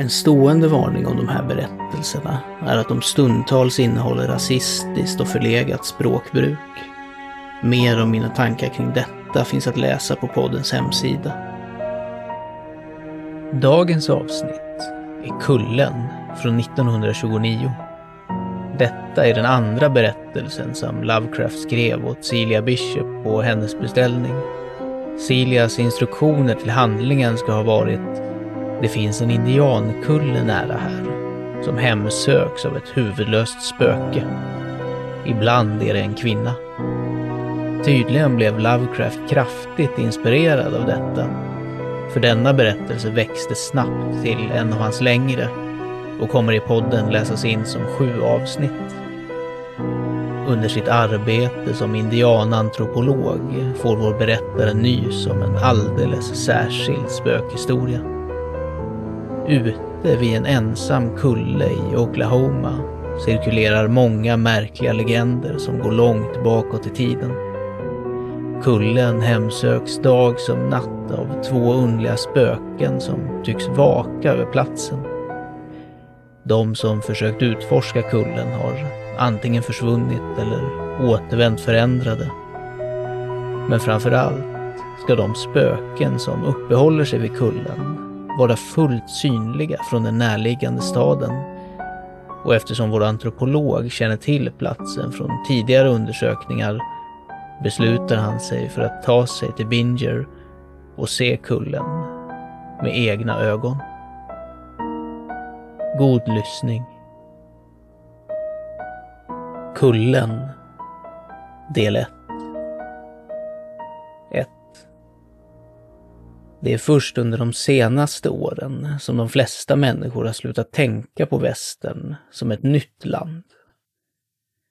En stående varning om de här berättelserna är att de stundtals innehåller rasistiskt och förlegat språkbruk. Mer om mina tankar kring detta finns att läsa på poddens hemsida. Dagens avsnitt är Kullen från 1929. Detta är den andra berättelsen som Lovecraft skrev åt Celia Bishop på hennes beställning. Celias instruktioner till handlingen ska ha varit det finns en indiankulle nära här, som hemsöks av ett huvudlöst spöke. Ibland är det en kvinna. Tydligen blev Lovecraft kraftigt inspirerad av detta. För denna berättelse växte snabbt till en av hans längre och kommer i podden läsas in som sju avsnitt. Under sitt arbete som indianantropolog får vår berättare nys om en alldeles särskild spökhistoria. Ute vid en ensam kulle i Oklahoma cirkulerar många märkliga legender som går långt bakåt i tiden. Kullen hemsöks dag som natt av två underliga spöken som tycks vaka över platsen. De som försökt utforska kullen har antingen försvunnit eller återvänt förändrade. Men framför allt ska de spöken som uppehåller sig vid kullen vara fullt synliga från den närliggande staden. Och eftersom vår antropolog känner till platsen från tidigare undersökningar beslutar han sig för att ta sig till Binger och se kullen med egna ögon. God lyssning. Kullen Del 1 Det är först under de senaste åren som de flesta människor har slutat tänka på västern som ett nytt land.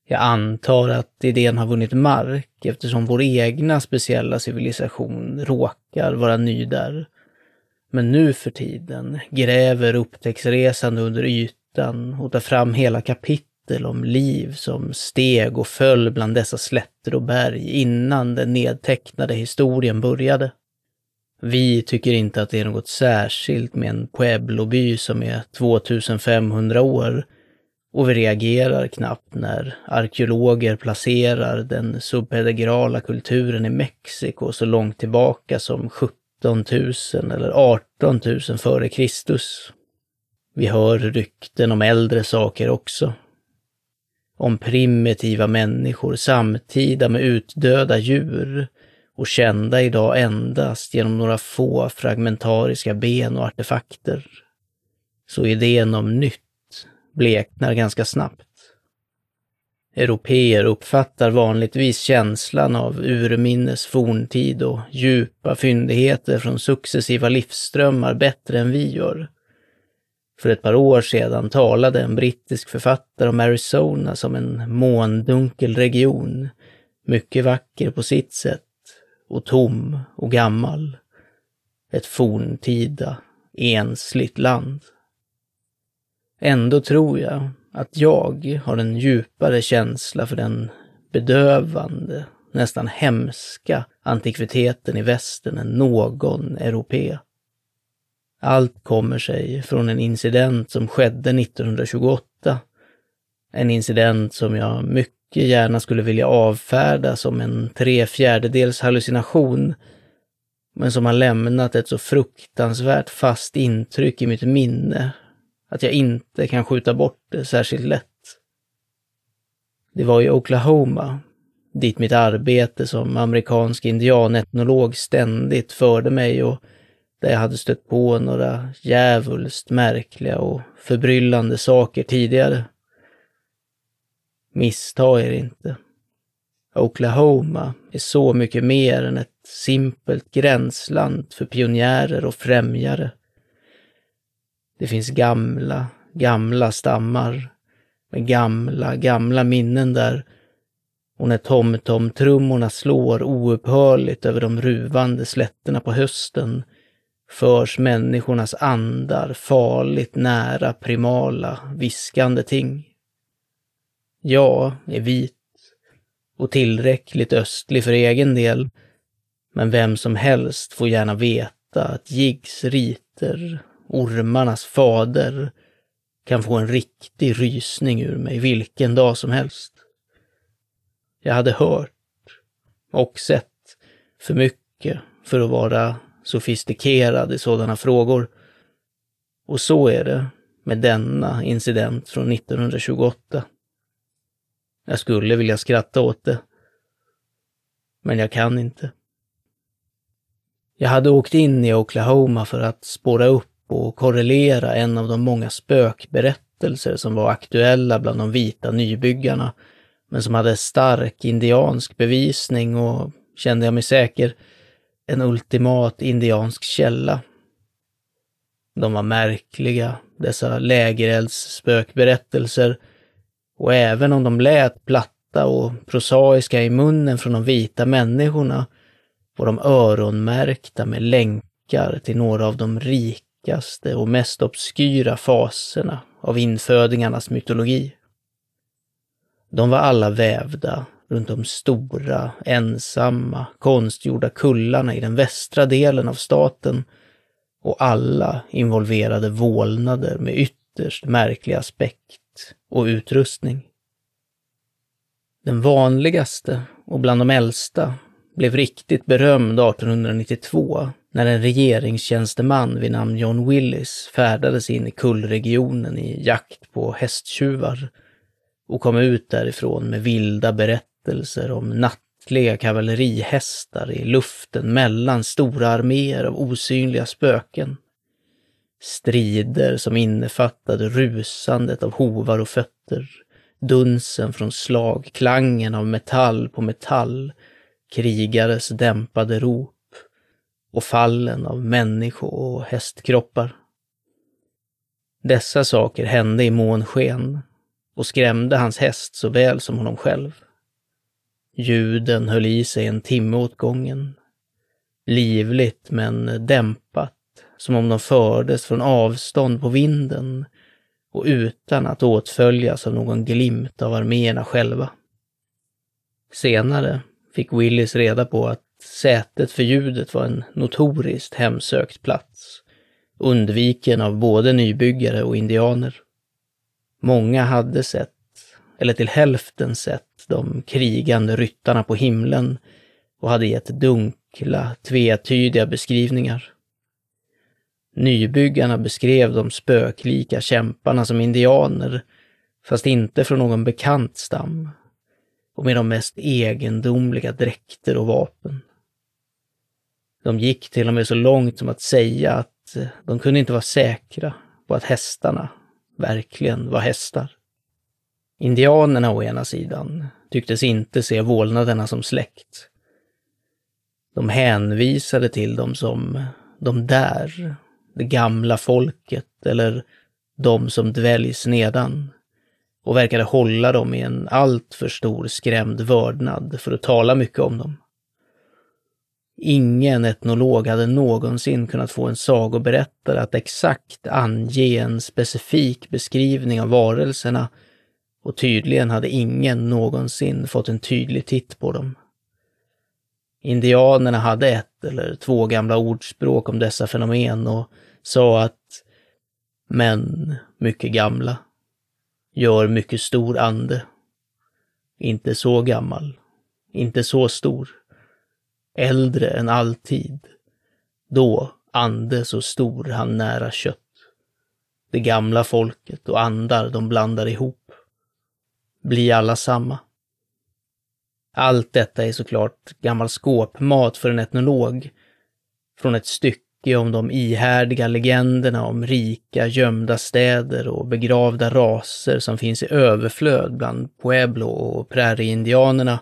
Jag antar att idén har vunnit mark eftersom vår egna speciella civilisation råkar vara ny där. Men nu för tiden gräver upptäcktsresande under ytan och tar fram hela kapitel om liv som steg och föll bland dessa slätter och berg innan den nedtecknade historien började. Vi tycker inte att det är något särskilt med en Pueblo-by som är 2500 år och vi reagerar knappt när arkeologer placerar den subpedagrala kulturen i Mexiko så långt tillbaka som 17 000 eller 18 000 före Kristus. Vi hör rykten om äldre saker också. Om primitiva människor samtida med utdöda djur och kända idag endast genom några få fragmentariska ben och artefakter. Så idén om nytt bleknar ganska snabbt. Europeer uppfattar vanligtvis känslan av urminnes forntid och djupa fyndigheter från successiva livsströmmar bättre än vi gör. För ett par år sedan talade en brittisk författare om Arizona som en måndunkel region, mycket vacker på sitt sätt och tom och gammal. Ett forntida, ensligt land. Ändå tror jag att jag har en djupare känsla för den bedövande, nästan hemska antikviteten i västern än någon europé. Allt kommer sig från en incident som skedde 1928. En incident som jag mycket gärna skulle vilja avfärda som en tre fjärdedels hallucination, men som har lämnat ett så fruktansvärt fast intryck i mitt minne att jag inte kan skjuta bort det särskilt lätt. Det var i Oklahoma, dit mitt arbete som amerikansk indianetnolog ständigt förde mig och där jag hade stött på några djävulskt märkliga och förbryllande saker tidigare. Missta er inte. Oklahoma är så mycket mer än ett simpelt gränsland för pionjärer och främjare. Det finns gamla, gamla stammar med gamla, gamla minnen där och när tomtomtrummorna slår oupphörligt över de ruvande slätterna på hösten förs människornas andar farligt nära primala, viskande ting. Jag är vit och tillräckligt östlig för egen del, men vem som helst får gärna veta att Jiggs riter, ormarnas fader, kan få en riktig rysning ur mig vilken dag som helst. Jag hade hört och sett för mycket för att vara sofistikerad i sådana frågor. Och så är det med denna incident från 1928. Jag skulle vilja skratta åt det, men jag kan inte. Jag hade åkt in i Oklahoma för att spåra upp och korrelera en av de många spökberättelser som var aktuella bland de vita nybyggarna, men som hade stark indiansk bevisning och, kände jag mig säker, en ultimat indiansk källa. De var märkliga, dessa lägereldsspökberättelser, och även om de lät platta och prosaiska i munnen från de vita människorna var de öronmärkta med länkar till några av de rikaste och mest obskyra faserna av infödingarnas mytologi. De var alla vävda runt de stora, ensamma, konstgjorda kullarna i den västra delen av staten och alla involverade vålnader med ytterst märklig aspekt och utrustning. Den vanligaste och bland de äldsta blev riktigt berömd 1892 när en regeringstjänsteman vid namn John Willis färdades in i kullregionen i jakt på hästtjuvar och kom ut därifrån med vilda berättelser om nattliga kavallerihästar i luften mellan stora arméer av osynliga spöken. Strider som innefattade rusandet av hovar och fötter, dunsen från slag, klangen av metall på metall, krigares dämpade rop och fallen av människo och hästkroppar. Dessa saker hände i månsken och skrämde hans häst såväl som honom själv. Ljuden höll i sig en timme åt gången. Livligt men dämpat, som om de fördes från avstånd på vinden och utan att åtföljas av någon glimt av arméerna själva. Senare fick Willis reda på att sätet för ljudet var en notoriskt hemsökt plats, undviken av både nybyggare och indianer. Många hade sett, eller till hälften sett, de krigande ryttarna på himlen och hade gett dunkla, tvetydiga beskrivningar. Nybyggarna beskrev de spöklika kämparna som indianer, fast inte från någon bekant stam, och med de mest egendomliga dräkter och vapen. De gick till och med så långt som att säga att de kunde inte vara säkra på att hästarna verkligen var hästar. Indianerna å ena sidan tycktes inte se vålnaderna som släkt. De hänvisade till dem som de där, det gamla folket eller de som dväljs nedan och verkade hålla dem i en alltför stor skrämd vördnad för att tala mycket om dem. Ingen etnolog hade någonsin kunnat få en sagoberättare att exakt ange en specifik beskrivning av varelserna och tydligen hade ingen någonsin fått en tydlig titt på dem. Indianerna hade ett eller två gamla ordspråk om dessa fenomen och sa att män, mycket gamla, gör mycket stor ande. Inte så gammal, inte så stor äldre än alltid. Då ande så stor han nära kött. Det gamla folket och andar de blandar ihop. Bli alla samma. Allt detta är såklart gammal skåpmat för en etnolog. Från ett stycke om de ihärdiga legenderna om rika, gömda städer och begravda raser som finns i överflöd bland pueblo och prärieindianerna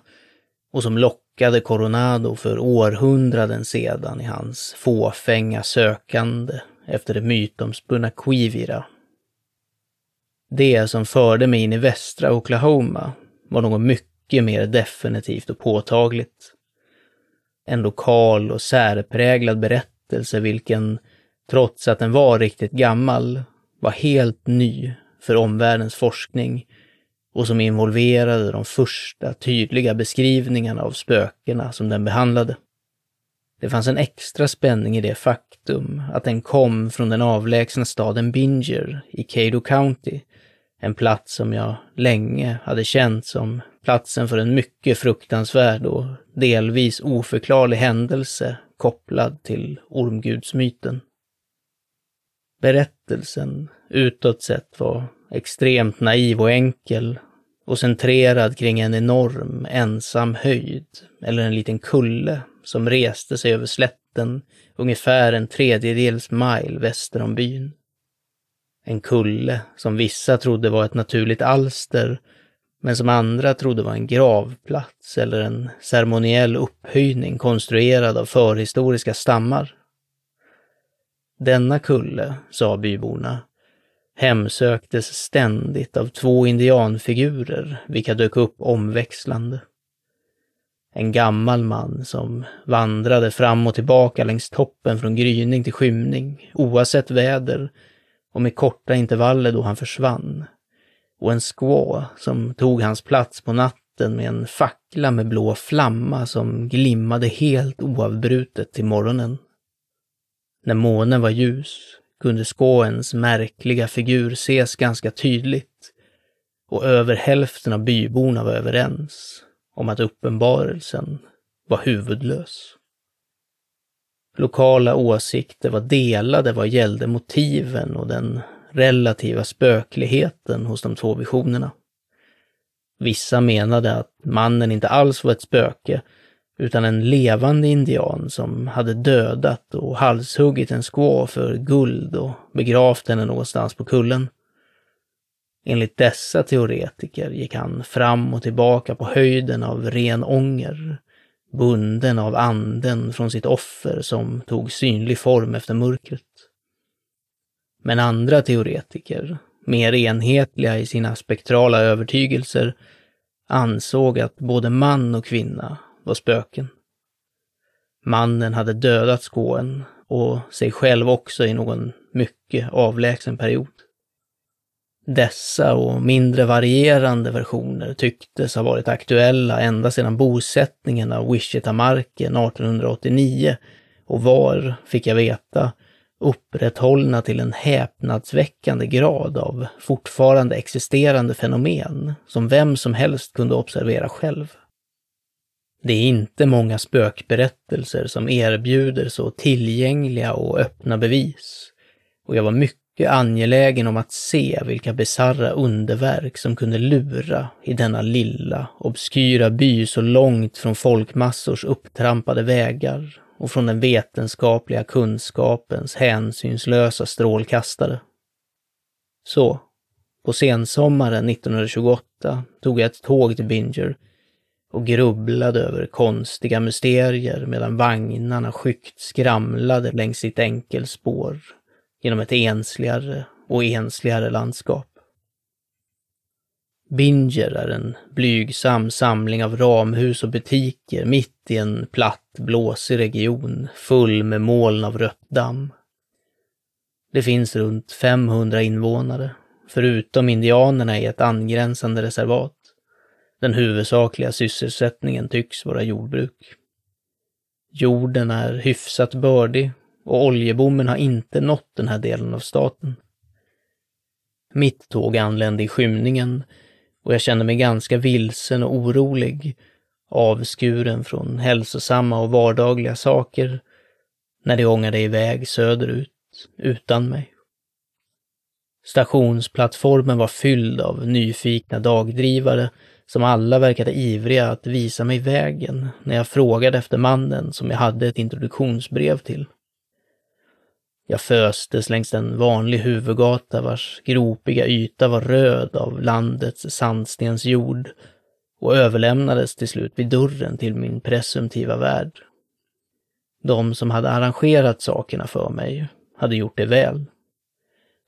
och som lockade Coronado för århundraden sedan i hans fåfänga sökande efter det mytomspunna Quivira. Det som förde mig in i västra Oklahoma var något mycket mer definitivt och påtagligt. En lokal och särpräglad berättelse vilken, trots att den var riktigt gammal, var helt ny för omvärldens forskning och som involverade de första tydliga beskrivningarna av spökena som den behandlade. Det fanns en extra spänning i det faktum att den kom från den avlägsna staden Binger i Cado County, en plats som jag länge hade känt som platsen för en mycket fruktansvärd och delvis oförklarlig händelse kopplad till ormgudsmyten. Berättelsen utåt sett var extremt naiv och enkel och centrerad kring en enorm ensam höjd eller en liten kulle som reste sig över slätten ungefär en tredjedels mile väster om byn. En kulle som vissa trodde var ett naturligt alster, men som andra trodde var en gravplats eller en ceremoniell upphöjning konstruerad av förhistoriska stammar. Denna kulle, sa byborna, hemsöktes ständigt av två indianfigurer, vilka dök upp omväxlande. En gammal man som vandrade fram och tillbaka längs toppen från gryning till skymning, oavsett väder, och med korta intervaller då han försvann. Och en skå som tog hans plats på natten med en fackla med blå flamma som glimmade helt oavbrutet till morgonen. När månen var ljus kunde skåens märkliga figur ses ganska tydligt och över hälften av byborna var överens om att uppenbarelsen var huvudlös. Lokala åsikter var delade vad gällde motiven och den relativa spökligheten hos de två visionerna. Vissa menade att mannen inte alls var ett spöke, utan en levande indian som hade dödat och halshuggit en skå för guld och begravt henne någonstans på kullen. Enligt dessa teoretiker gick han fram och tillbaka på höjden av ren ånger, bunden av anden från sitt offer som tog synlig form efter mörkret. Men andra teoretiker, mer enhetliga i sina spektrala övertygelser, ansåg att både man och kvinna var spöken. Mannen hade dödat skåen och sig själv också i någon mycket avlägsen period. Dessa och mindre varierande versioner tycktes ha varit aktuella ända sedan bosättningen av Wichita-marken 1889 och var, fick jag veta, upprätthållna till en häpnadsväckande grad av fortfarande existerande fenomen som vem som helst kunde observera själv. Det är inte många spökberättelser som erbjuder så tillgängliga och öppna bevis. Och jag var mycket angelägen om att se vilka bisarra underverk som kunde lura i denna lilla, obskyra by så långt från folkmassors upptrampade vägar och från den vetenskapliga kunskapens hänsynslösa strålkastare. Så, på sensommaren 1928 tog jag ett tåg till Binger och grubblade över konstiga mysterier medan vagnarna skyggt skramlade längs sitt enkelspår genom ett ensligare och ensligare landskap. Binger är en blygsam samling av ramhus och butiker mitt i en platt, blåsig region full med moln av rött damm. Det finns runt 500 invånare, förutom indianerna i ett angränsande reservat. Den huvudsakliga sysselsättningen tycks vara jordbruk. Jorden är hyfsat bördig och oljebommen har inte nått den här delen av staten. Mitt tåg anlände i skymningen och jag kände mig ganska vilsen och orolig, avskuren från hälsosamma och vardagliga saker, när det ångade iväg söderut utan mig. Stationsplattformen var fylld av nyfikna dagdrivare som alla verkade ivriga att visa mig vägen när jag frågade efter mannen som jag hade ett introduktionsbrev till. Jag föstes längs en vanlig huvudgata vars gropiga yta var röd av landets sandstensjord och överlämnades till slut vid dörren till min presumtiva värd. De som hade arrangerat sakerna för mig hade gjort det väl.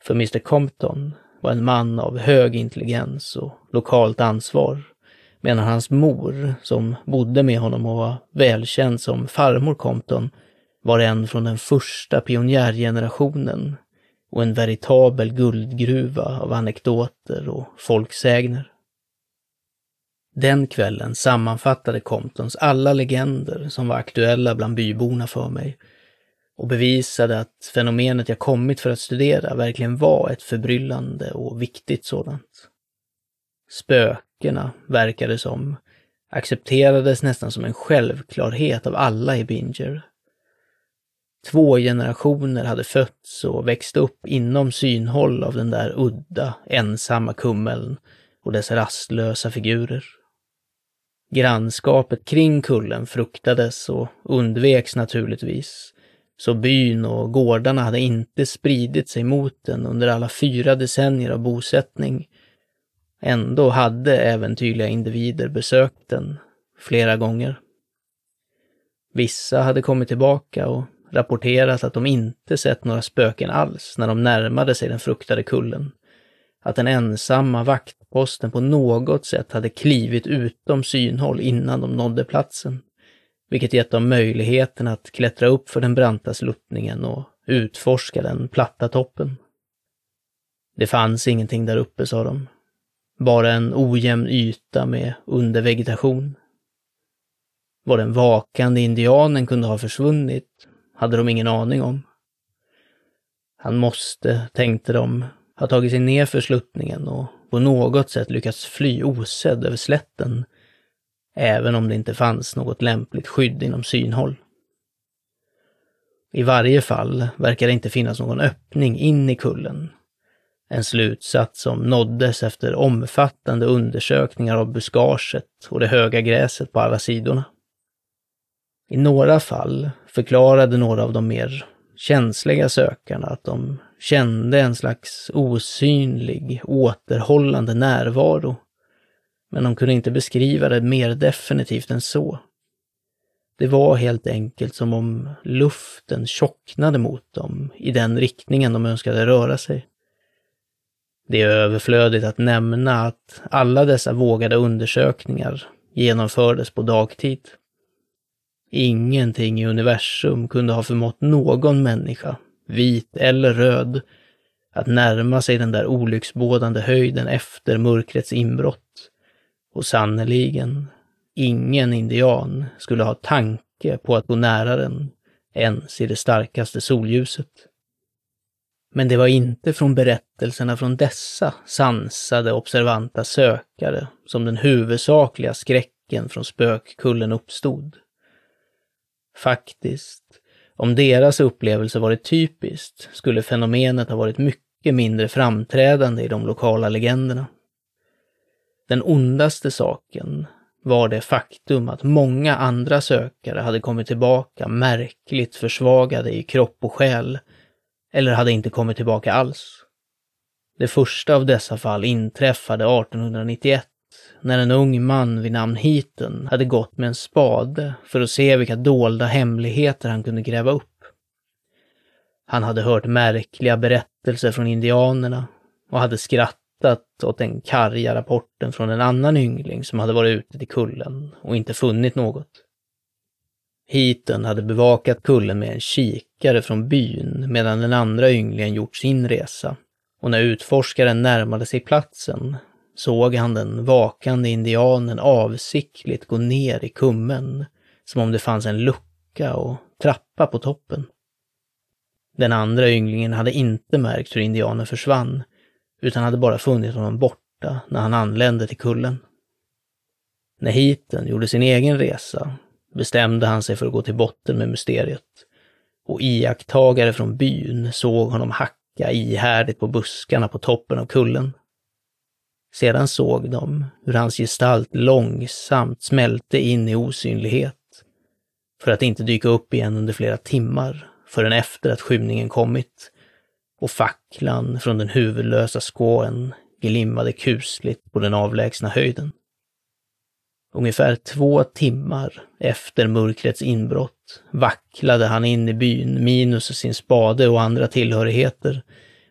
För Mr Compton var en man av hög intelligens och lokalt ansvar, medan hans mor, som bodde med honom och var välkänd som farmor Compton, var en från den första pionjärgenerationen och en veritabel guldgruva av anekdoter och folksägner. Den kvällen sammanfattade Comptons alla legender som var aktuella bland byborna för mig och bevisade att fenomenet jag kommit för att studera verkligen var ett förbryllande och viktigt sådant. Spökena, verkade som, accepterades nästan som en självklarhet av alla i Binger. Två generationer hade fötts och växt upp inom synhåll av den där udda, ensamma kummeln och dess rastlösa figurer. Grannskapet kring kullen fruktades och undveks naturligtvis, så byn och gårdarna hade inte spridit sig mot den under alla fyra decennier av bosättning. Ändå hade äventyrliga individer besökt den flera gånger. Vissa hade kommit tillbaka och rapporterat att de inte sett några spöken alls när de närmade sig den fruktade kullen. Att den ensamma vaktposten på något sätt hade klivit utom synhåll innan de nådde platsen vilket gett dem möjligheten att klättra upp för den branta sluttningen och utforska den platta toppen. Det fanns ingenting där uppe, sa de. Bara en ojämn yta med undervegetation. Var den vakande indianen kunde ha försvunnit hade de ingen aning om. Han måste, tänkte de, ha tagit sig ner för sluttningen och på något sätt lyckats fly osedd över slätten även om det inte fanns något lämpligt skydd inom synhåll. I varje fall verkar det inte finnas någon öppning in i kullen. En slutsats som nåddes efter omfattande undersökningar av buskaget och det höga gräset på alla sidorna. I några fall förklarade några av de mer känsliga sökarna att de kände en slags osynlig, återhållande närvaro men de kunde inte beskriva det mer definitivt än så. Det var helt enkelt som om luften tjocknade mot dem i den riktningen de önskade röra sig. Det är överflödigt att nämna att alla dessa vågade undersökningar genomfördes på dagtid. Ingenting i universum kunde ha förmått någon människa, vit eller röd, att närma sig den där olycksbådande höjden efter mörkrets inbrott och sannerligen, ingen indian skulle ha tanke på att gå nära den ens i det starkaste solljuset. Men det var inte från berättelserna från dessa sansade, observanta sökare som den huvudsakliga skräcken från spökkullen uppstod. Faktiskt, om deras upplevelse varit typiskt skulle fenomenet ha varit mycket mindre framträdande i de lokala legenderna. Den ondaste saken var det faktum att många andra sökare hade kommit tillbaka märkligt försvagade i kropp och själ, eller hade inte kommit tillbaka alls. Det första av dessa fall inträffade 1891 när en ung man vid namn Heaton hade gått med en spade för att se vilka dolda hemligheter han kunde gräva upp. Han hade hört märkliga berättelser från indianerna och hade skrattat åt den karga rapporten från en annan yngling som hade varit ute till kullen och inte funnit något. Heaton hade bevakat kullen med en kikare från byn medan den andra ynglingen gjort sin resa. Och när utforskaren närmade sig platsen såg han den vakande indianen avsiktligt gå ner i kummen, som om det fanns en lucka och trappa på toppen. Den andra ynglingen hade inte märkt hur indianen försvann, utan hade bara funnit honom borta när han anlände till kullen. När Hiten gjorde sin egen resa bestämde han sig för att gå till botten med mysteriet och iakttagare från byn såg honom hacka ihärdigt på buskarna på toppen av kullen. Sedan såg de hur hans gestalt långsamt smälte in i osynlighet för att inte dyka upp igen under flera timmar förrän efter att skymningen kommit och facklan från den huvudlösa skåen glimmade kusligt på den avlägsna höjden. Ungefär två timmar efter mörkrets inbrott vacklade han in i byn minus sin spade och andra tillhörigheter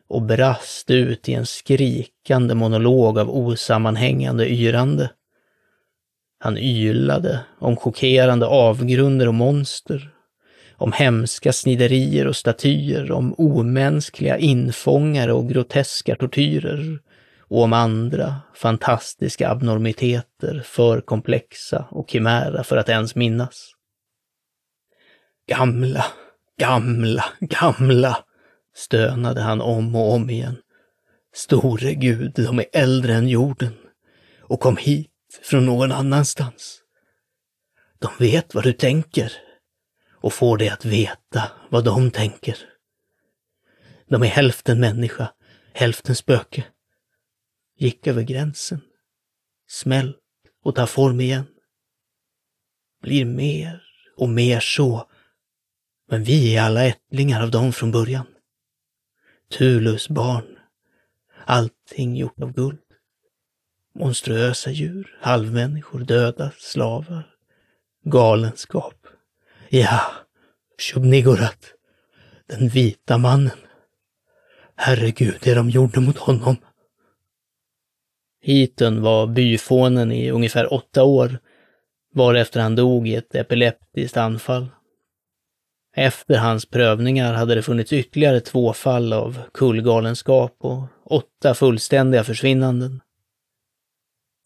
och brast ut i en skrikande monolog av osammanhängande yrande. Han ylade om chockerande avgrunder och monster, om hemska sniderier och statyer, om omänskliga infångare och groteska tortyrer, och om andra fantastiska abnormiteter, för komplexa och chimära för att ens minnas. Gamla, gamla, gamla, stönade han om och om igen. Store Gud, de är äldre än jorden och kom hit från någon annanstans. De vet vad du tänker och får dig att veta vad de tänker. De är hälften människa, hälften spöke. Gick över gränsen, smält och tar form igen. Blir mer och mer så, men vi är alla ättlingar av dem från början. Tulus barn, allting gjort av guld. Monstruösa djur, halvmänniskor, döda, slavar, galenskap. Ja, Shubnigorat, den vita mannen. Herregud, det de gjorde mot honom. Hiten var byfånen i ungefär åtta år, varefter han dog i ett epileptiskt anfall. Efter hans prövningar hade det funnits ytterligare två fall av kullgalenskap och åtta fullständiga försvinnanden.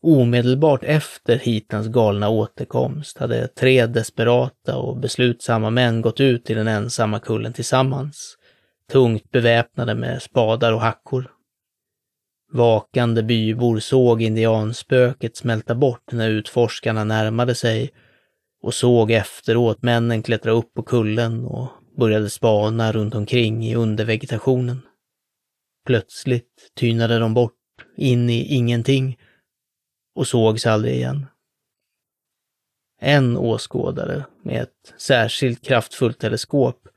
Omedelbart efter Hitans galna återkomst hade tre desperata och beslutsamma män gått ut i den ensamma kullen tillsammans, tungt beväpnade med spadar och hackor. Vakande bybor såg indianspöket smälta bort när utforskarna närmade sig och såg efteråt männen klättra upp på kullen och började spana runt omkring i undervegetationen. Plötsligt tynade de bort in i ingenting och sågs aldrig igen. En åskådare med ett särskilt kraftfullt teleskop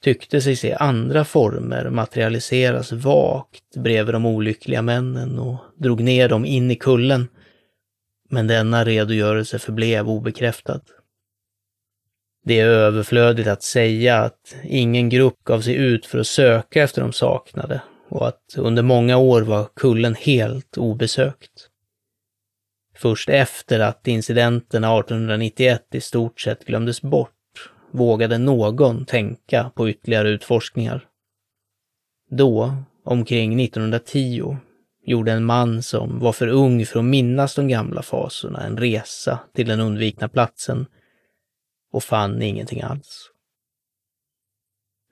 tyckte sig se andra former materialiseras vagt bredvid de olyckliga männen och drog ner dem in i kullen. Men denna redogörelse förblev obekräftad. Det är överflödigt att säga att ingen grupp gav sig ut för att söka efter de saknade och att under många år var kullen helt obesökt. Först efter att incidenterna 1891 i stort sett glömdes bort vågade någon tänka på ytterligare utforskningar. Då, omkring 1910, gjorde en man som var för ung för att minnas de gamla fasorna en resa till den undvikna platsen och fann ingenting alls.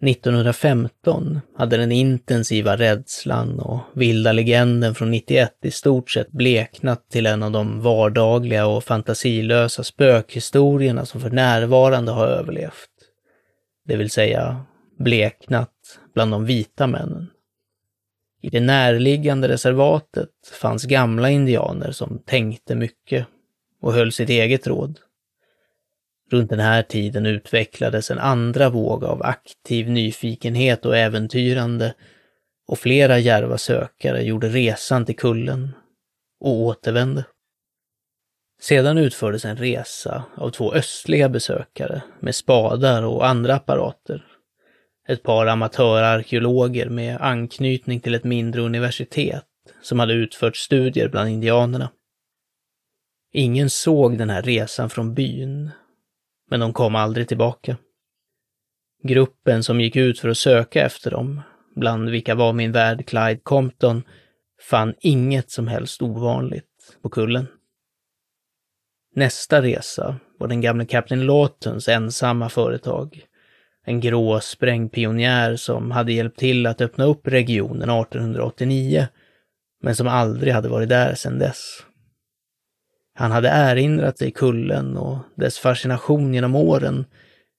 1915 hade den intensiva rädslan och vilda legenden från 91 i stort sett bleknat till en av de vardagliga och fantasilösa spökhistorierna som för närvarande har överlevt. Det vill säga bleknat bland de vita männen. I det närliggande reservatet fanns gamla indianer som tänkte mycket och höll sitt eget råd. Runt den här tiden utvecklades en andra våg av aktiv nyfikenhet och äventyrande och flera järva sökare gjorde resan till kullen och återvände. Sedan utfördes en resa av två östliga besökare med spadar och andra apparater. Ett par amatörarkeologer med anknytning till ett mindre universitet som hade utfört studier bland indianerna. Ingen såg den här resan från byn men de kom aldrig tillbaka. Gruppen som gick ut för att söka efter dem, bland vilka var min värd Clyde Compton, fann inget som helst ovanligt på kullen. Nästa resa var den gamle kapten Lawtons ensamma företag. En grå sprängpionjär som hade hjälpt till att öppna upp regionen 1889, men som aldrig hade varit där sedan dess. Han hade erinrat sig kullen och dess fascination genom åren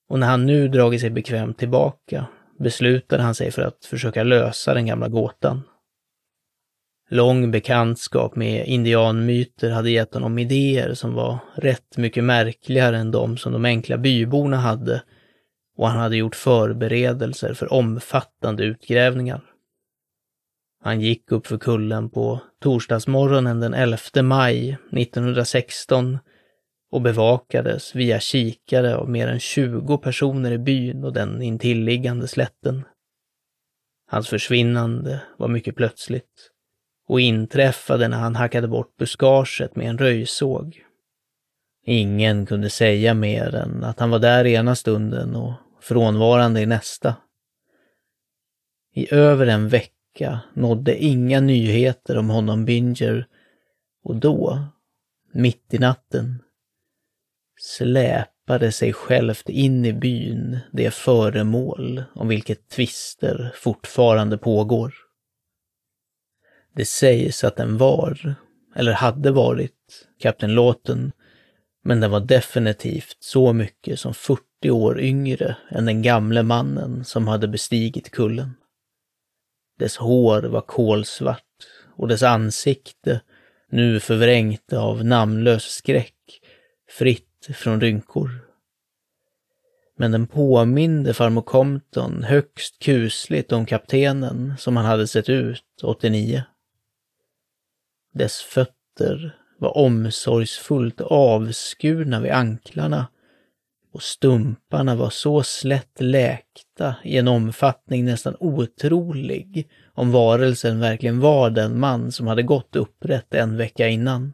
och när han nu dragit sig bekvämt tillbaka beslutade han sig för att försöka lösa den gamla gåtan. Lång bekantskap med indianmyter hade gett honom idéer som var rätt mycket märkligare än de som de enkla byborna hade och han hade gjort förberedelser för omfattande utgrävningar. Han gick upp för kullen på torsdagsmorgonen den 11 maj 1916 och bevakades via kikare av mer än 20 personer i byn och den intilliggande slätten. Hans försvinnande var mycket plötsligt och inträffade när han hackade bort buskaget med en röjsåg. Ingen kunde säga mer än att han var där ena stunden och frånvarande i nästa. I över en vecka nådde inga nyheter om honom Binger och då, mitt i natten, släpade sig självt in i byn det föremål om vilket tvister fortfarande pågår. Det sägs att den var, eller hade varit, kapten Låten, men den var definitivt så mycket som 40 år yngre än den gamle mannen som hade bestigit kullen. Dess hår var kolsvart och dess ansikte, nu förvrängt av namnlös skräck, fritt från rynkor. Men den påminde farmor Compton högst kusligt om kaptenen som han hade sett ut 89. Dess fötter var omsorgsfullt avskurna vid anklarna och stumparna var så slätt läkta i en omfattning nästan otrolig om varelsen verkligen var den man som hade gått upprätt en vecka innan.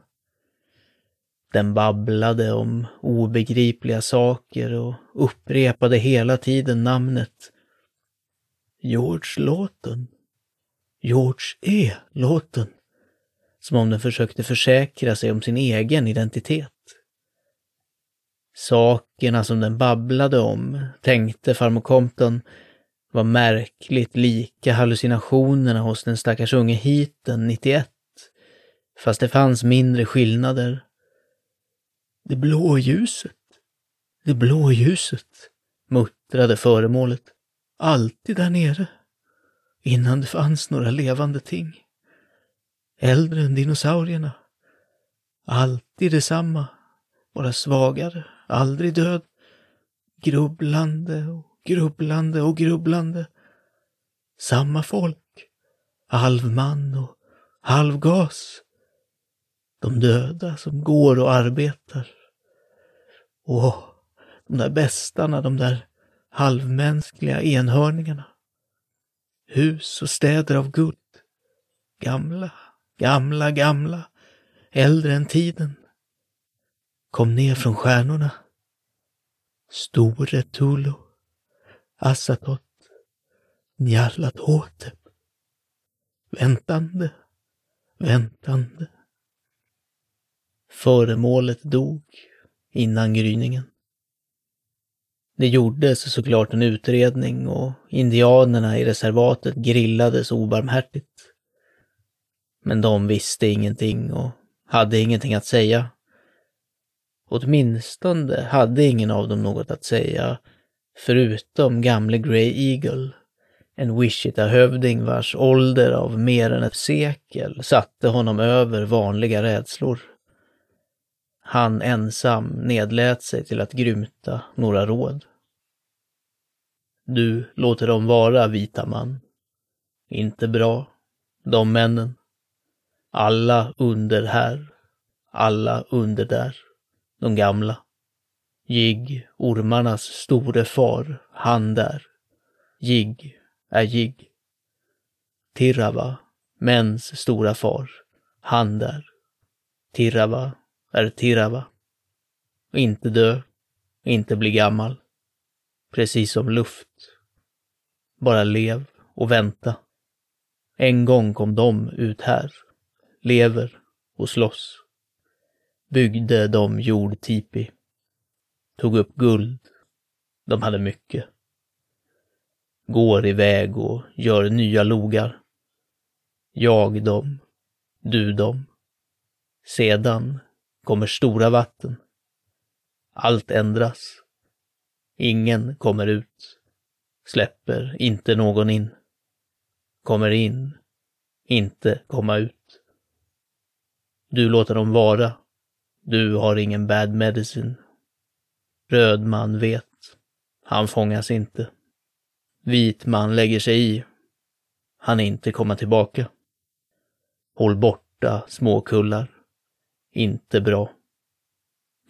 Den babblade om obegripliga saker och upprepade hela tiden namnet George Lawton. George E. Lawton. Som om den försökte försäkra sig om sin egen identitet. Sakerna som den babblade om, tänkte farmor Compton, var märkligt lika hallucinationerna hos den stackars unge hiten 91. Fast det fanns mindre skillnader. Det blå ljuset. Det blå ljuset, muttrade föremålet. Alltid där nere. Innan det fanns några levande ting. Äldre än dinosaurierna. Alltid detsamma, bara svagare, aldrig död. Grubblande och grubblande och grubblande. Samma folk. halvman och halvgas. De döda som går och arbetar. Åh, de där bästarna, de där halvmänskliga enhörningarna. Hus och städer av guld. Gamla, gamla, gamla. Äldre än tiden. Kom ner från stjärnorna. Store Tulo, Assatot. Njallatotep. Väntande, väntande. Föremålet dog innan gryningen. Det gjordes såklart en utredning och indianerna i reservatet grillades obarmhärtigt. Men de visste ingenting och hade ingenting att säga. Åtminstone hade ingen av dem något att säga, förutom gamle Grey Eagle, en Wichita-hövding vars ålder av mer än ett sekel satte honom över vanliga rädslor. Han ensam nedlät sig till att grymta några råd. Du låter dem vara, vita man. Inte bra, de männen. Alla under här, alla under där, de gamla. Jigg, ormarnas store far, han där. Jigg är Jigg. Tirava, mäns stora far, han där. Tirava är Tirava. Inte dö, inte bli gammal. Precis som luft. Bara lev och vänta. En gång kom de ut här, lever och slåss. Byggde de jordtipi. Tog upp guld. De hade mycket. Går iväg och gör nya logar. Jag dem, du dem. Sedan kommer stora vatten. Allt ändras. Ingen kommer ut. Släpper inte någon in. Kommer in. Inte komma ut. Du låter dem vara. Du har ingen bad medicine. Röd man vet. Han fångas inte. Vit man lägger sig i. Han inte komma tillbaka. Håll borta småkullar. Inte bra.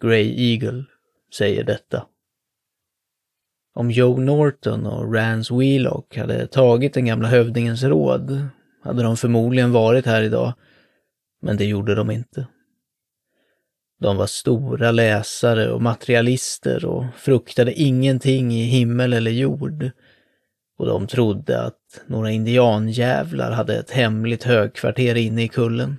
Grey Eagle säger detta. Om Joe Norton och Rance Wheelock hade tagit den gamla hövdingens råd hade de förmodligen varit här idag, men det gjorde de inte. De var stora läsare och materialister och fruktade ingenting i himmel eller jord. Och de trodde att några indianjävlar hade ett hemligt högkvarter inne i kullen.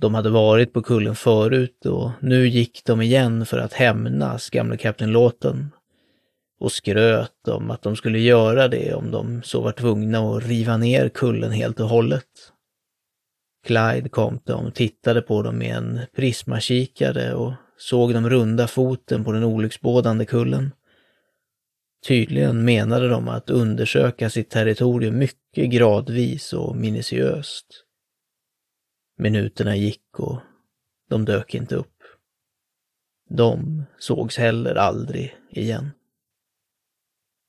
De hade varit på kullen förut och nu gick de igen för att hämnas gamle Kapten Låten och skröt om att de skulle göra det om de så var tvungna att riva ner kullen helt och hållet. Clyde Compton tittade på dem med en prismakikare och såg de runda foten på den olycksbådande kullen. Tydligen menade de att undersöka sitt territorium mycket gradvis och minutiöst. Minuterna gick och de dök inte upp. De sågs heller aldrig igen.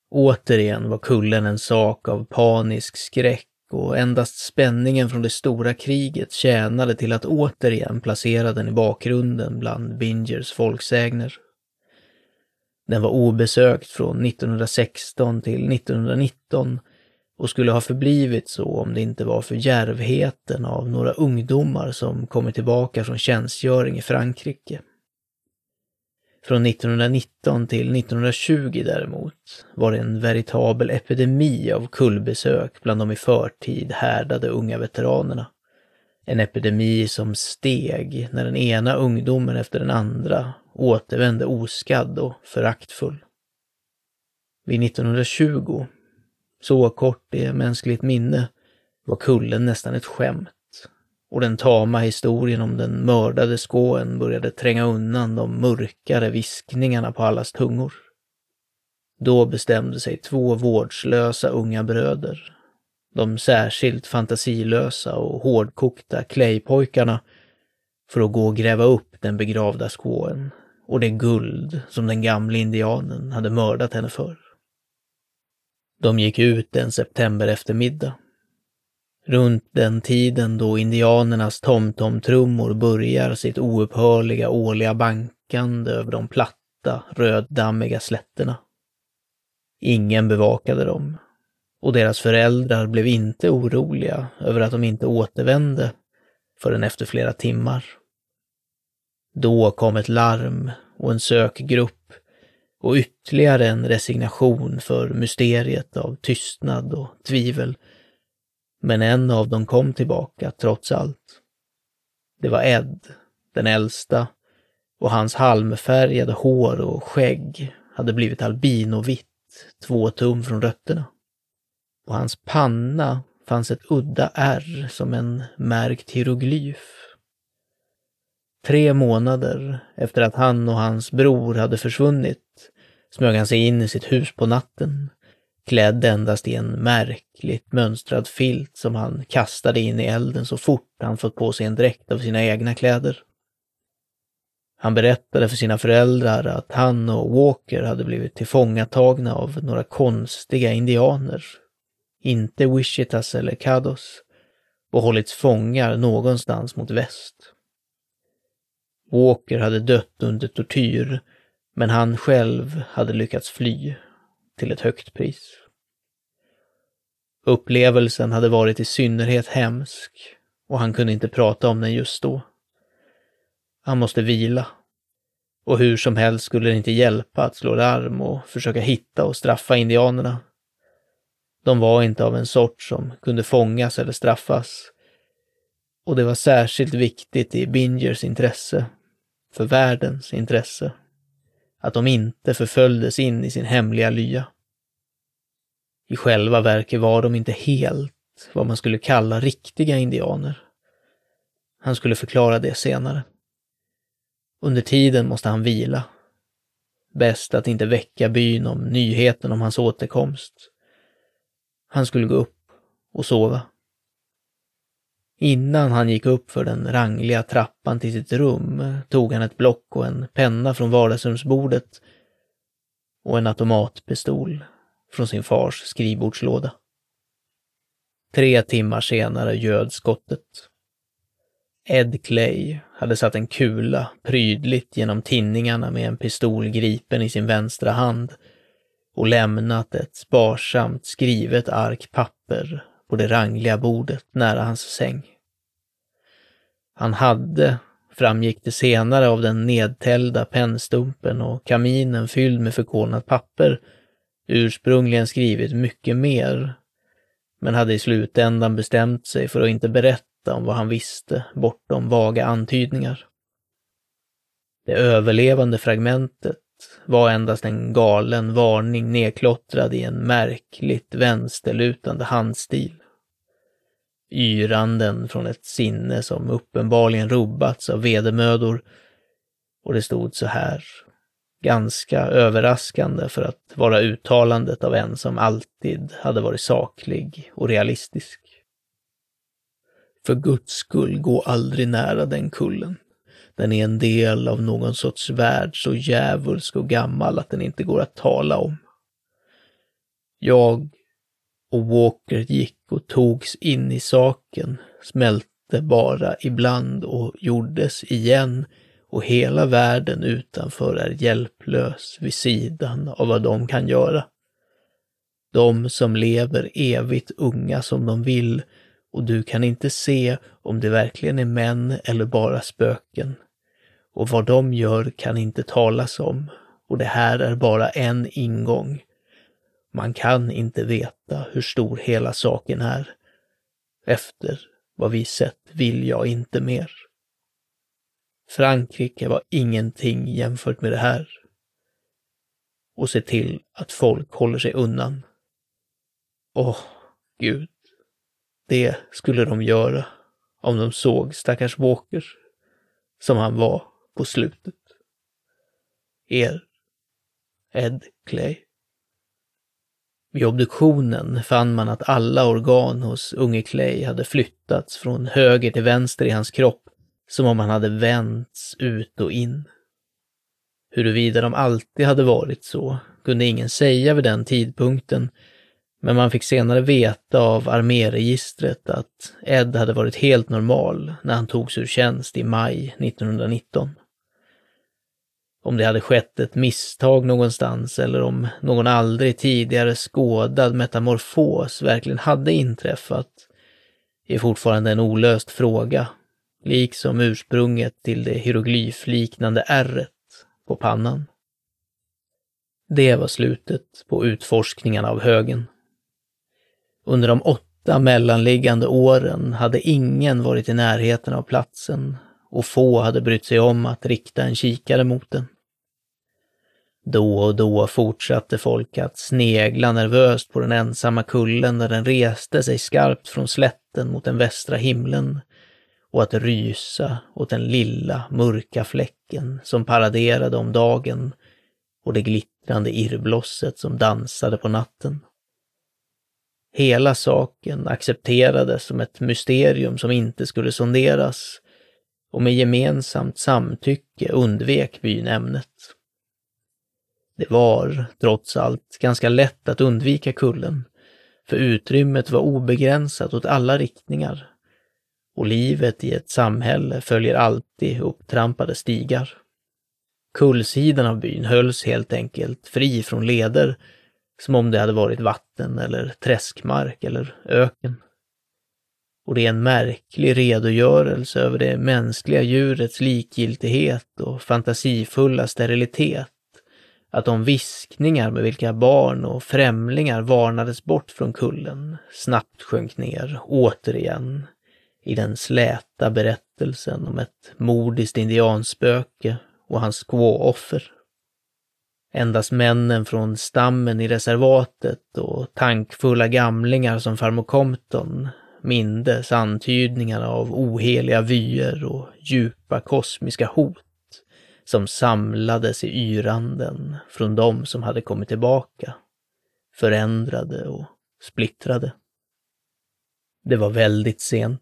Återigen var kullen en sak av panisk skräck och endast spänningen från det stora kriget tjänade till att återigen placera den i bakgrunden bland Bingers folksägner. Den var obesökt från 1916 till 1919 och skulle ha förblivit så om det inte var för järvheten av några ungdomar som kommit tillbaka från tjänstgöring i Frankrike. Från 1919 till 1920 däremot var det en veritabel epidemi av kullbesök bland de i förtid härdade unga veteranerna. En epidemi som steg när den ena ungdomen efter den andra återvände oskadd och föraktfull. Vid 1920, så kort är mänskligt minne, var kullen nästan ett skämt och den tama historien om den mördade skåen började tränga undan de mörkare viskningarna på allas tungor. Då bestämde sig två vårdslösa unga bröder, de särskilt fantasilösa och hårdkokta klejpojkarna, för att gå och gräva upp den begravda skåen och det guld som den gamle indianen hade mördat henne för. De gick ut en september eftermiddag Runt den tiden då indianernas tomtomtrummor börjar sitt oupphörliga årliga bankande över de platta, röddammiga slätterna. Ingen bevakade dem och deras föräldrar blev inte oroliga över att de inte återvände förrän efter flera timmar. Då kom ett larm och en sökgrupp och ytterligare en resignation för mysteriet av tystnad och tvivel men en av dem kom tillbaka trots allt. Det var Ed, den äldsta, och hans halmfärgade hår och skägg hade blivit albinovitt, två tum från rötterna. På hans panna fanns ett udda ärr som en märkt hieroglyf. Tre månader efter att han och hans bror hade försvunnit smög han sig in i sitt hus på natten klädd endast i en märkligt mönstrad filt som han kastade in i elden så fort han fått på sig en dräkt av sina egna kläder. Han berättade för sina föräldrar att han och Walker hade blivit tillfångatagna av några konstiga indianer, inte Wishitas eller Kados, och hållits fångar någonstans mot väst. Walker hade dött under tortyr, men han själv hade lyckats fly till ett högt pris. Upplevelsen hade varit i synnerhet hemsk och han kunde inte prata om den just då. Han måste vila. Och hur som helst skulle det inte hjälpa att slå larm och försöka hitta och straffa indianerna. De var inte av en sort som kunde fångas eller straffas. Och det var särskilt viktigt i Bingers intresse, för världens intresse, att de inte förföljdes in i sin hemliga lya. I själva verket var de inte helt vad man skulle kalla riktiga indianer. Han skulle förklara det senare. Under tiden måste han vila. Bäst att inte väcka byn om nyheten om hans återkomst. Han skulle gå upp och sova. Innan han gick upp för den rangliga trappan till sitt rum tog han ett block och en penna från vardagsrumsbordet och en automatpistol från sin fars skrivbordslåda. Tre timmar senare ljöd skottet. Ed Clay hade satt en kula prydligt genom tinningarna med en pistol gripen i sin vänstra hand och lämnat ett sparsamt skrivet ark papper på det rangliga bordet nära hans säng. Han hade, framgick det senare av den nedtällda pennstumpen och kaminen fylld med förkolnat papper ursprungligen skrivit mycket mer, men hade i slutändan bestämt sig för att inte berätta om vad han visste bortom vaga antydningar. Det överlevande fragmentet var endast en galen varning nedklottrad i en märkligt vänsterlutande handstil. Yranden från ett sinne som uppenbarligen rubbats av vedermödor och det stod så här, ganska överraskande för att vara uttalandet av en som alltid hade varit saklig och realistisk. För Guds skull, gå aldrig nära den kullen. Den är en del av någon sorts värld så djävulsk och gammal att den inte går att tala om. Jag och Walker gick och togs in i saken, smälte bara ibland och gjordes igen och hela världen utanför är hjälplös vid sidan av vad de kan göra. De som lever evigt unga som de vill och du kan inte se om det verkligen är män eller bara spöken. Och vad de gör kan inte talas om och det här är bara en ingång. Man kan inte veta hur stor hela saken är. Efter vad vi sett vill jag inte mer. Frankrike var ingenting jämfört med det här. Och se till att folk håller sig undan. Åh, Gud. Det skulle de göra om de såg stackars Walker, som han var på slutet. Er Ed Clay. Vid obduktionen fann man att alla organ hos unge Clay hade flyttats från höger till vänster i hans kropp, som om han hade vänts ut och in. Huruvida de alltid hade varit så kunde ingen säga vid den tidpunkten, men man fick senare veta av arméregistret att Ed hade varit helt normal när han togs ur tjänst i maj 1919 om det hade skett ett misstag någonstans eller om någon aldrig tidigare skådad metamorfos verkligen hade inträffat är fortfarande en olöst fråga, liksom ursprunget till det hieroglyfliknande ärret på pannan. Det var slutet på utforskningarna av högen. Under de åtta mellanliggande åren hade ingen varit i närheten av platsen och få hade brytt sig om att rikta en kikare mot den. Då och då fortsatte folk att snegla nervöst på den ensamma kullen där den reste sig skarpt från slätten mot den västra himlen och att rysa åt den lilla mörka fläcken som paraderade om dagen och det glittrande irrblosset som dansade på natten. Hela saken accepterades som ett mysterium som inte skulle sonderas och med gemensamt samtycke undvek byn ämnet. Det var, trots allt, ganska lätt att undvika kullen, för utrymmet var obegränsat åt alla riktningar. Och livet i ett samhälle följer alltid upptrampade stigar. Kullsidan av byn hölls helt enkelt fri från leder, som om det hade varit vatten eller träskmark eller öken. Och det är en märklig redogörelse över det mänskliga djurets likgiltighet och fantasifulla sterilitet att de viskningar med vilka barn och främlingar varnades bort från kullen snabbt sjönk ner återigen i den släta berättelsen om ett mordiskt indianspöke och hans squaw-offer. Endast männen från stammen i reservatet och tankfulla gamlingar som farmor Compton mindes antydningarna av oheliga vyer och djupa kosmiska hot som samlades i yranden från de som hade kommit tillbaka, förändrade och splittrade. Det var väldigt sent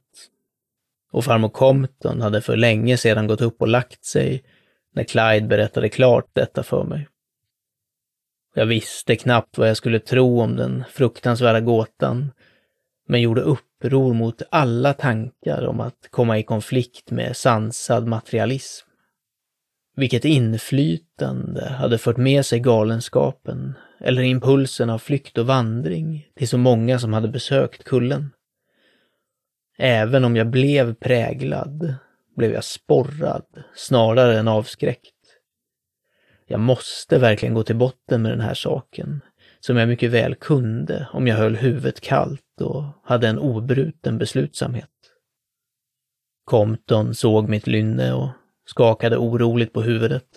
och farmor Compton hade för länge sedan gått upp och lagt sig när Clyde berättade klart detta för mig. Jag visste knappt vad jag skulle tro om den fruktansvärda gåtan, men gjorde uppror mot alla tankar om att komma i konflikt med sansad materialism. Vilket inflytande hade fört med sig galenskapen eller impulsen av flykt och vandring till så många som hade besökt kullen? Även om jag blev präglad blev jag sporrad snarare än avskräckt. Jag måste verkligen gå till botten med den här saken, som jag mycket väl kunde om jag höll huvudet kallt och hade en obruten beslutsamhet. Compton såg mitt lynne och skakade oroligt på huvudet.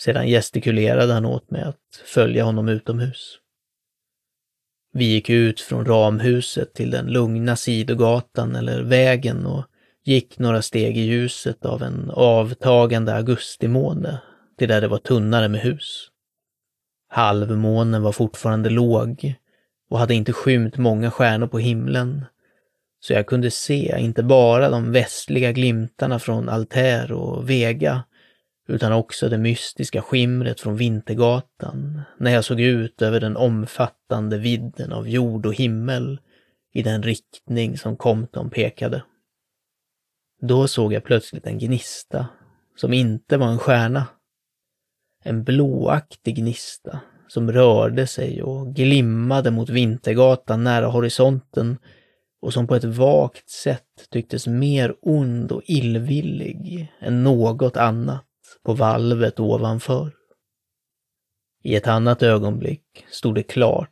Sedan gestikulerade han åt mig att följa honom utomhus. Vi gick ut från ramhuset till den lugna sidogatan eller vägen och gick några steg i ljuset av en avtagande augustimåne till där det var tunnare med hus. Halvmånen var fortfarande låg och hade inte skymt många stjärnor på himlen, så jag kunde se inte bara de västliga glimtarna från Alter och Vega, utan också det mystiska skimret från Vintergatan när jag såg ut över den omfattande vidden av jord och himmel i den riktning som Compton pekade. Då såg jag plötsligt en gnista som inte var en stjärna. En blåaktig gnista som rörde sig och glimmade mot Vintergatan nära horisonten och som på ett vagt sätt tycktes mer ond och illvillig än något annat på valvet ovanför. I ett annat ögonblick stod det klart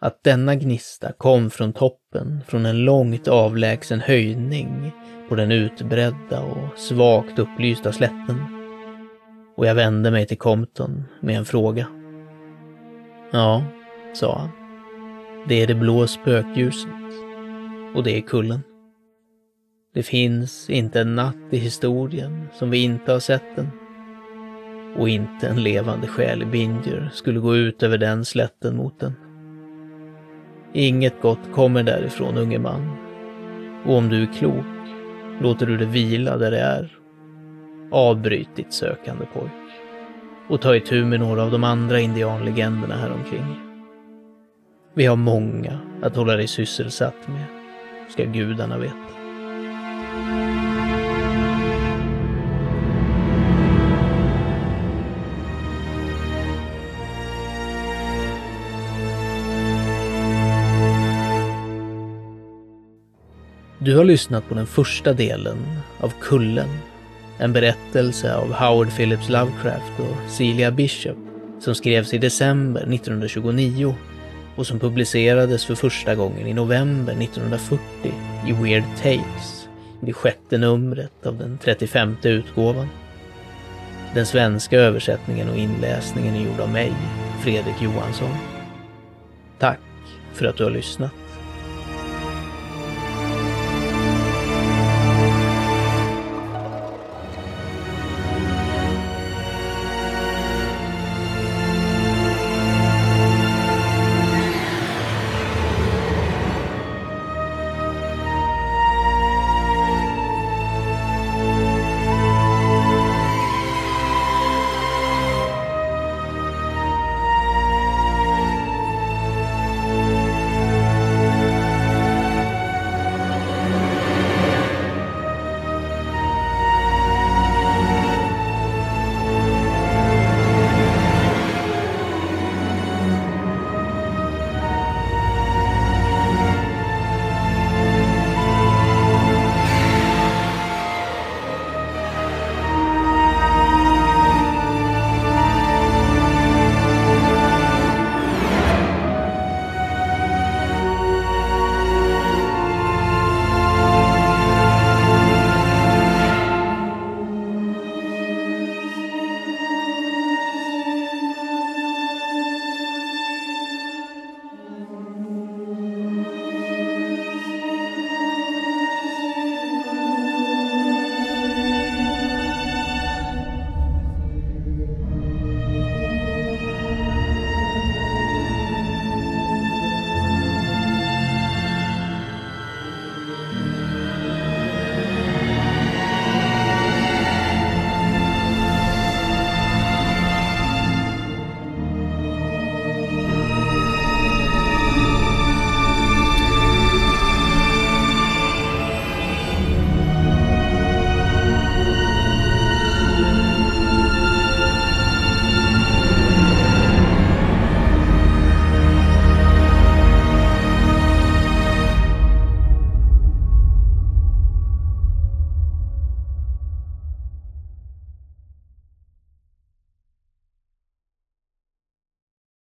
att denna gnista kom från toppen, från en långt avlägsen höjning på den utbredda och svagt upplysta slätten. Och jag vände mig till Compton med en fråga. Ja, sa han. Det är det blå spökljuset. Och det är kullen. Det finns inte en natt i historien som vi inte har sett den. Och inte en levande själ i Binger skulle gå ut över den slätten mot den. Inget gott kommer därifrån, unge man. Och om du är klok låter du det vila där det är. Avbryt ditt sökande pojk. Och ta itu med några av de andra indianlegenderna häromkring. Vi har många att hålla dig sysselsatt med, ska gudarna veta. Du har lyssnat på den första delen av Kullen, en berättelse av Howard Phillips Lovecraft och Celia Bishop som skrevs i december 1929 och som publicerades för första gången i november 1940 i Weird Tales, det sjätte numret av den 35 utgåvan. Den svenska översättningen och inläsningen är gjord av mig, Fredrik Johansson. Tack för att du har lyssnat.